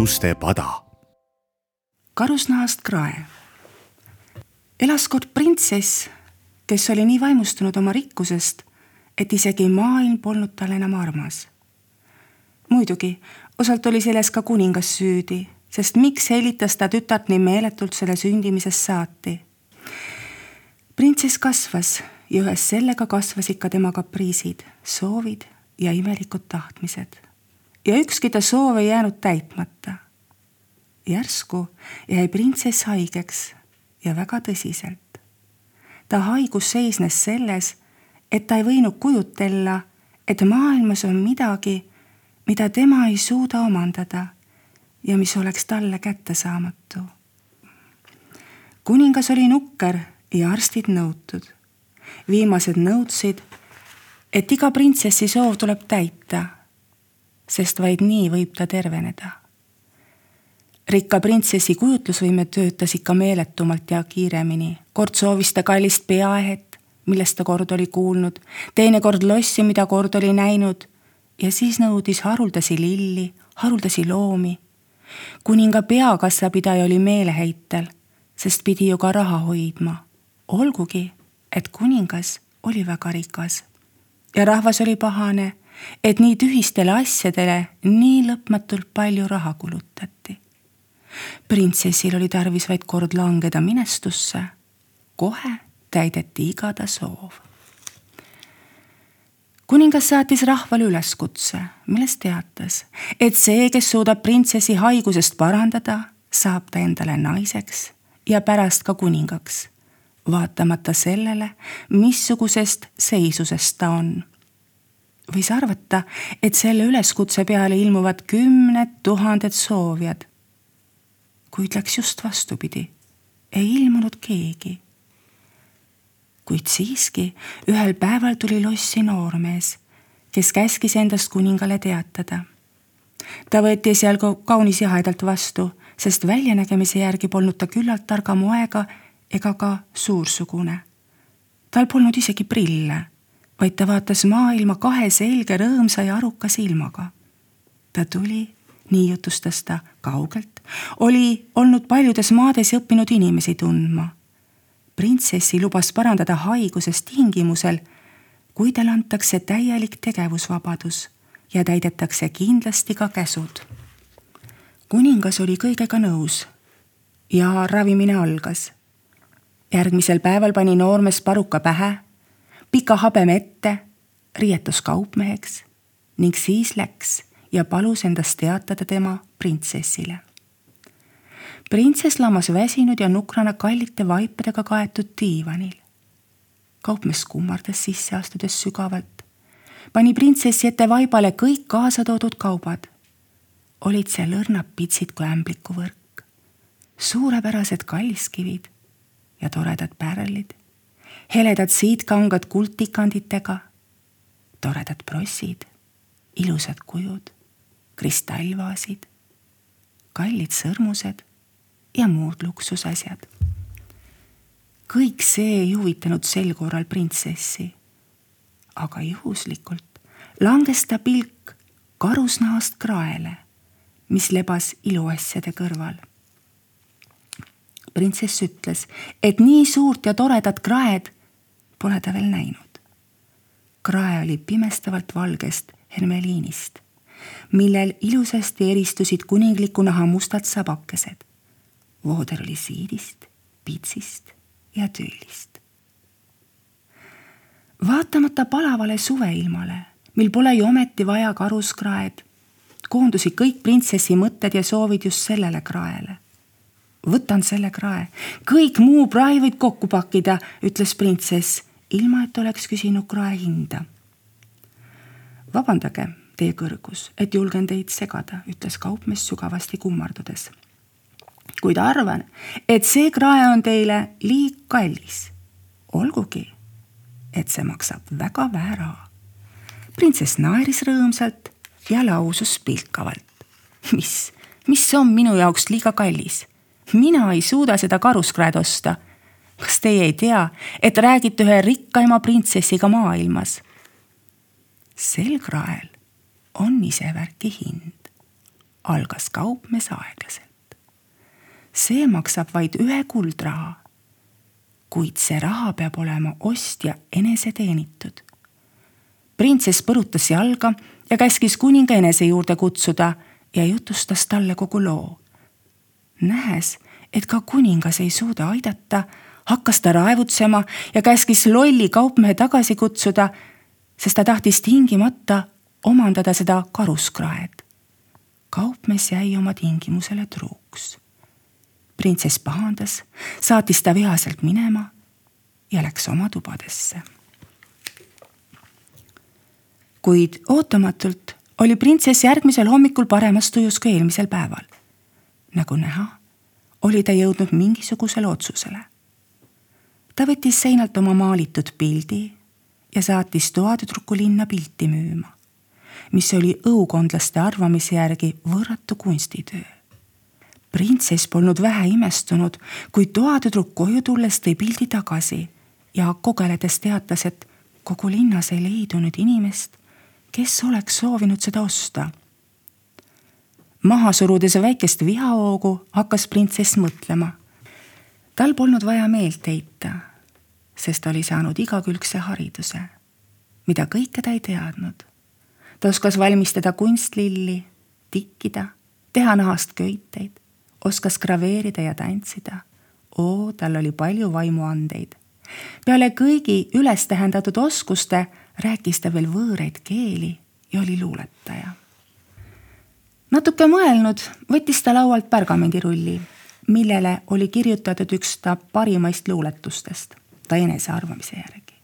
jutuste pada. karusnahast krae. elas kord printsess, kes oli nii vaimustunud oma rikkusest, et isegi maailm polnud talle enam armas. muidugi, osalt oli selles ka kuningas süüdi, sest miks hellitas ta tütart nii meeletult selle sündimisest saati. printsess kasvas ja ühes sellega kasvasid ka tema kapriisid, soovid ja imelikud tahtmised. Ja ükski ta soov ei jäänud täitmata. järsku jäi printsess haigeks ja väga tõsiselt. ta haigus seisnes selles, et ta ei võinud kujutella, et maailmas on midagi, mida tema ei suuda omandada ja mis oleks talle kättesaamatu. kuningas oli nukker ja arstid nõutud. viimased nõudsid et iga printsessi soov tuleb täita, sest vaid nii võib ta terveneda. rikka printsessi kujutlusvõime töötas ikka meeletumalt ja kiiremini. kord soovis ta kallist peaehet, millest ta kord oli kuulnud, teinekord lossi, mida kord oli näinud ja siis nõudis haruldasi lilli, haruldasi loomi. kuninga peakassapidaja oli meeleheitel, sest pidi ju ka raha hoidma, olgugi et kuningas oli väga rikas ja rahvas oli pahane, et nii tühistele asjadele nii lõpmatult palju raha kulutati. printsessil oli tarvis vaid kord langeda minestusse. kohe täideti iga ta soov. kuningas saatis rahvale üleskutse, milles teatas, et see, kes suudab printsessi haigusest parandada, saab ta endale naiseks ja pärast ka kuningaks vaatamata sellele, missugusest seisusest ta on. Võis arvata, et selle üleskutse peale ilmuvad kümned tuhanded soovijad. kuid läks just vastupidi, ei ilmunud keegi. kuid siiski ühel päeval tuli lossi noormees, kes käskis endast kuningale teatada. ta võeti esialgu kaunis jahedalt vastu, sest väljanägemise järgi polnud ta küllalt targa moega ega ka suursugune. tal polnud isegi prille, vaid ta vaatas maailma kahe selge, rõõmsa ja aruka silmaga. ta tuli, nii jutustas ta kaugelt, oli olnud paljudes maades ja õppinud inimesi tundma. printsessi lubas parandada haiguses tingimusel, kui talle antakse täielik tegevusvabadus ja täidetakse kindlasti ka käsud. kuningas oli kõigega nõus ja ravimine algas järgmisel päeval pani noormees paruka pähe, pika habeme ette, riietus kaupmeheks ning siis läks ja palus endast teatada tema printsessile. printsess lamas väsinud ja nukrana kallite vaipadega kaetud diivanil. kaupmees kummardas sisse astudes sügavalt, pani printsessi ette vaibale kõik kaasa toodud kaubad. olid seal õrnad pitsid kui ämblikuvõrk, suurepärased kalliskivid ja toredad pärlid, heledad siidkangad kuldtikanditega, toredad prossid, ilusad kujud, kristallvaasid, kallid sõrmused ja muud luksusasjad. kõik see ei huvitanud sel korral printsessi. aga juhuslikult langes ta pilk karusnahast kraele, mis lebas iluasjade kõrval printsess ütles, et nii suurt ja toredat kraed pole ta veel näinud. krae oli pimestavalt valgest hermeliinist, millel ilusasti eristusid kuningliku naha mustad sabakesed. vooder oli siidist, pitsist ja tüülist. vaatamata palavale suveilmale, mil pole ju ometi vaja karuskraed, koondusid kõik printsessi mõtted ja soovid just sellele kraele võtan selle krae, kõik muu prae võid kokku pakkida, ütles printsess, ilma et oleks küsinud krae hinda. vabandage, teie kõrgus, et julgen teid segada, ütles kaupmees sügavasti kummardudes. kuid arvan, et see krae on teile liig kallis. olgugi, et see maksab väga vähe raha. printsess naeris rõõmsalt ja lausus pilkavalt. mis, mis on minu jaoks liiga kallis mina ei suuda seda karuskraed osta. Kas teie ei tea, et räägite ühe rikkaima printsessiga maailmas? sel krael on isevärki hind. algas kaupmees aeglaselt. see maksab vaid ühe kuldraha. kuid see raha peab olema ostja enese teenitud. printsess põrutas jalga ja käskis kuninga enese juurde kutsuda ja jutustas talle kogu loo. nähes, et ka kuningas ei suuda aidata, hakkas ta raevutsema ja käskis lolli kaupmehe tagasi kutsuda, sest ta tahtis tingimata omandada seda karuskraed. kaupmees jäi oma tingimusele truuks. printsess pahandas, saatis ta vihaselt minema ja läks oma tubadesse. kuid ootamatult oli printsess järgmisel hommikul paremas tujus kui eelmisel päeval. nagu näha, oli ta jõudnud mingisugusele otsusele. Ta võttis seinalt oma maalitud pildi ja saatis toatüdruku linna pilti müüma mis oli õukondlaste arvamise järgi võrratu kunstitöö. printsess polnud vähe imestunud, kui toatüdruk koju tulles tõi pildi tagasi ja kogeledes teatas, et kogu linnas ei leidunud inimest, kes oleks soovinud seda osta. maha surudes väikest vihahoogu, hakkas printsess mõtlema. tal polnud vaja meelt heita, sest ta oli saanud igakülgse hariduse, mida kõike ta ei teadnud ta oskas valmistada kunstlilli, tikkida, teha nahast köiteid, oskas graveerida ja tantsida. oo, tal oli palju vaimuandeid. peale kõigi üles tähendatud oskuste rääkis ta veel võõraid keeli ja oli luuletaja. natuke mõelnud, võttis ta laualt pergamendirulli, millele oli kirjutatud üks ta parimaist luuletustest, ta enesearvamise järgi.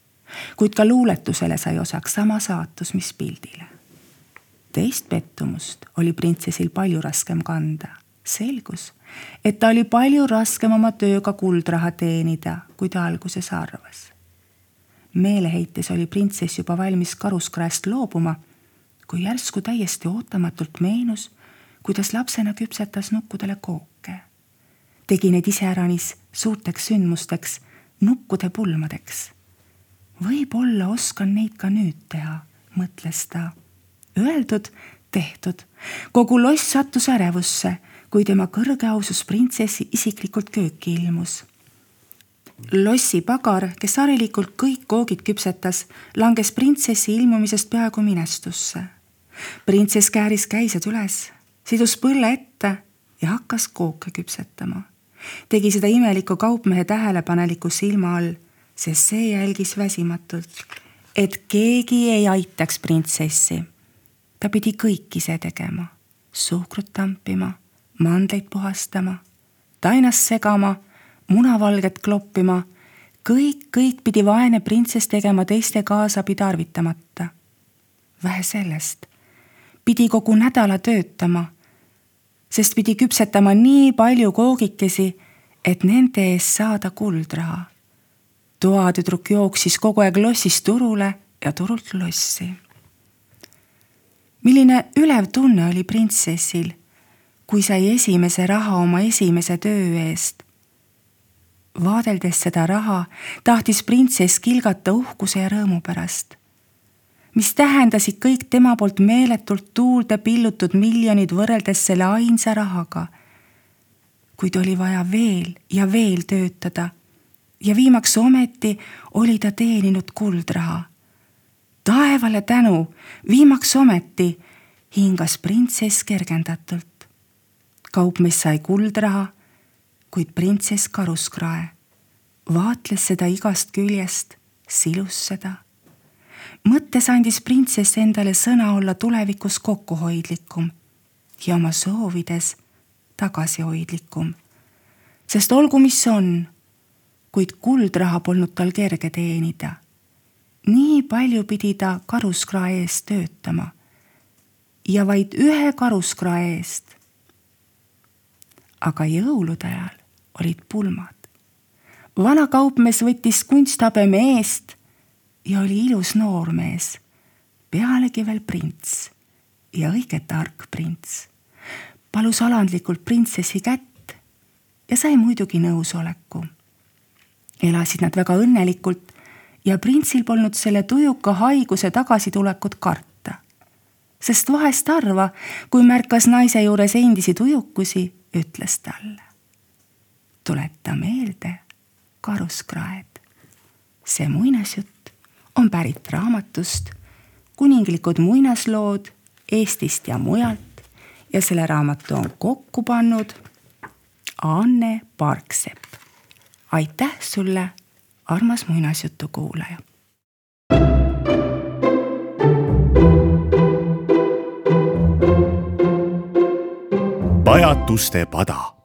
kuid ka luuletusele sai osaks sama saatus, mis pildile teist pettumust oli printsessil palju raskem kanda. selgus, et ta oli palju raskem oma tööga kuldraha teenida, kui ta alguses arvas. meeleheites oli printsess juba valmis karuskraest loobuma, kui järsku täiesti ootamatult meenus, kuidas lapsena küpsetas nukkudele kooke. tegi neid iseäranis suurteks sündmusteks, nukkude pulmadeks. võib-olla oskan neid ka nüüd teha, mõtles ta Öeldud, tehtud. kogu loss sattus ärevusse, kui tema kõrge ausus printsessi isiklikult kööki ilmus. lossi pagar, kes harilikult kõik koogid küpsetas, langes printsessi ilmumisest peaaegu minestusse. printsess kääris käised üles, sidus põlle ette ja hakkas kooke küpsetama. Tegi seda imeliku kaupmehe tähelepaneliku silma all, sest see jälgis väsimatult, et keegi ei aitaks printsessi ta pidi kõik ise tegema, suhkrut tampima, mandleid puhastama, tainast segama, munavalget kloppima, kõik, kõik pidi vaene printsess tegema teiste kaasabi tarvitamata. vähe sellest, pidi kogu nädala töötama, sest pidi küpsetama nii palju koogikesi, et nende eest saada kuldraha. toatüdruk jooksis kogu aeg lossist turule ja turult lossi milline ülev tunne oli printsessil, kui sai esimese raha oma esimese töö eest. vaadeldes seda raha, tahtis printsess kilgata uhkuse ja rõõmu pärast, mis tähendasid kõik tema poolt meeletult tuulde pillutud miljonid võrreldes selle ainsa rahaga. kuid oli vaja veel ja veel töötada ja viimaks ometi oli ta teeninud kuldraha taevale tänu, viimaks ometi, hingas printsess kergendatult. kaupmees sai kuldraha, kuid printsess karuskrae, vaatles seda igast küljest, silus seda. Mõttes andis printsess endale sõna olla tulevikus kokkuhoidlikum ja oma soovides tagasihoidlikum. sest olgu, mis on, kuid kuldraha polnud tal kerge teenida nii palju pidi ta karuskrae eest töötama ja vaid ühe karuskrae eest. aga jõulude ajal olid pulmad. vana kaupmees võttis kunsthabeme eest ja oli ilus noormees, pealegi veel prints ja õige tark prints. palus alandlikult printsessi kätt ja sai muidugi nõusoleku. elasid nad väga õnnelikult ja printsil polnud selle tujuka haiguse tagasitulekut karta. sest vahest harva, kui märkas naise juures endisi tujukusi, ütles talle. tuleta meelde, karuskraed. see muinasjutt on pärit raamatust Kuninglikud muinaslood Eestist ja mujalt ja selle raamatu on kokku pannud Anne Parksepp. aitäh sulle, armas muinasjutu kuulaja. pajatuste pada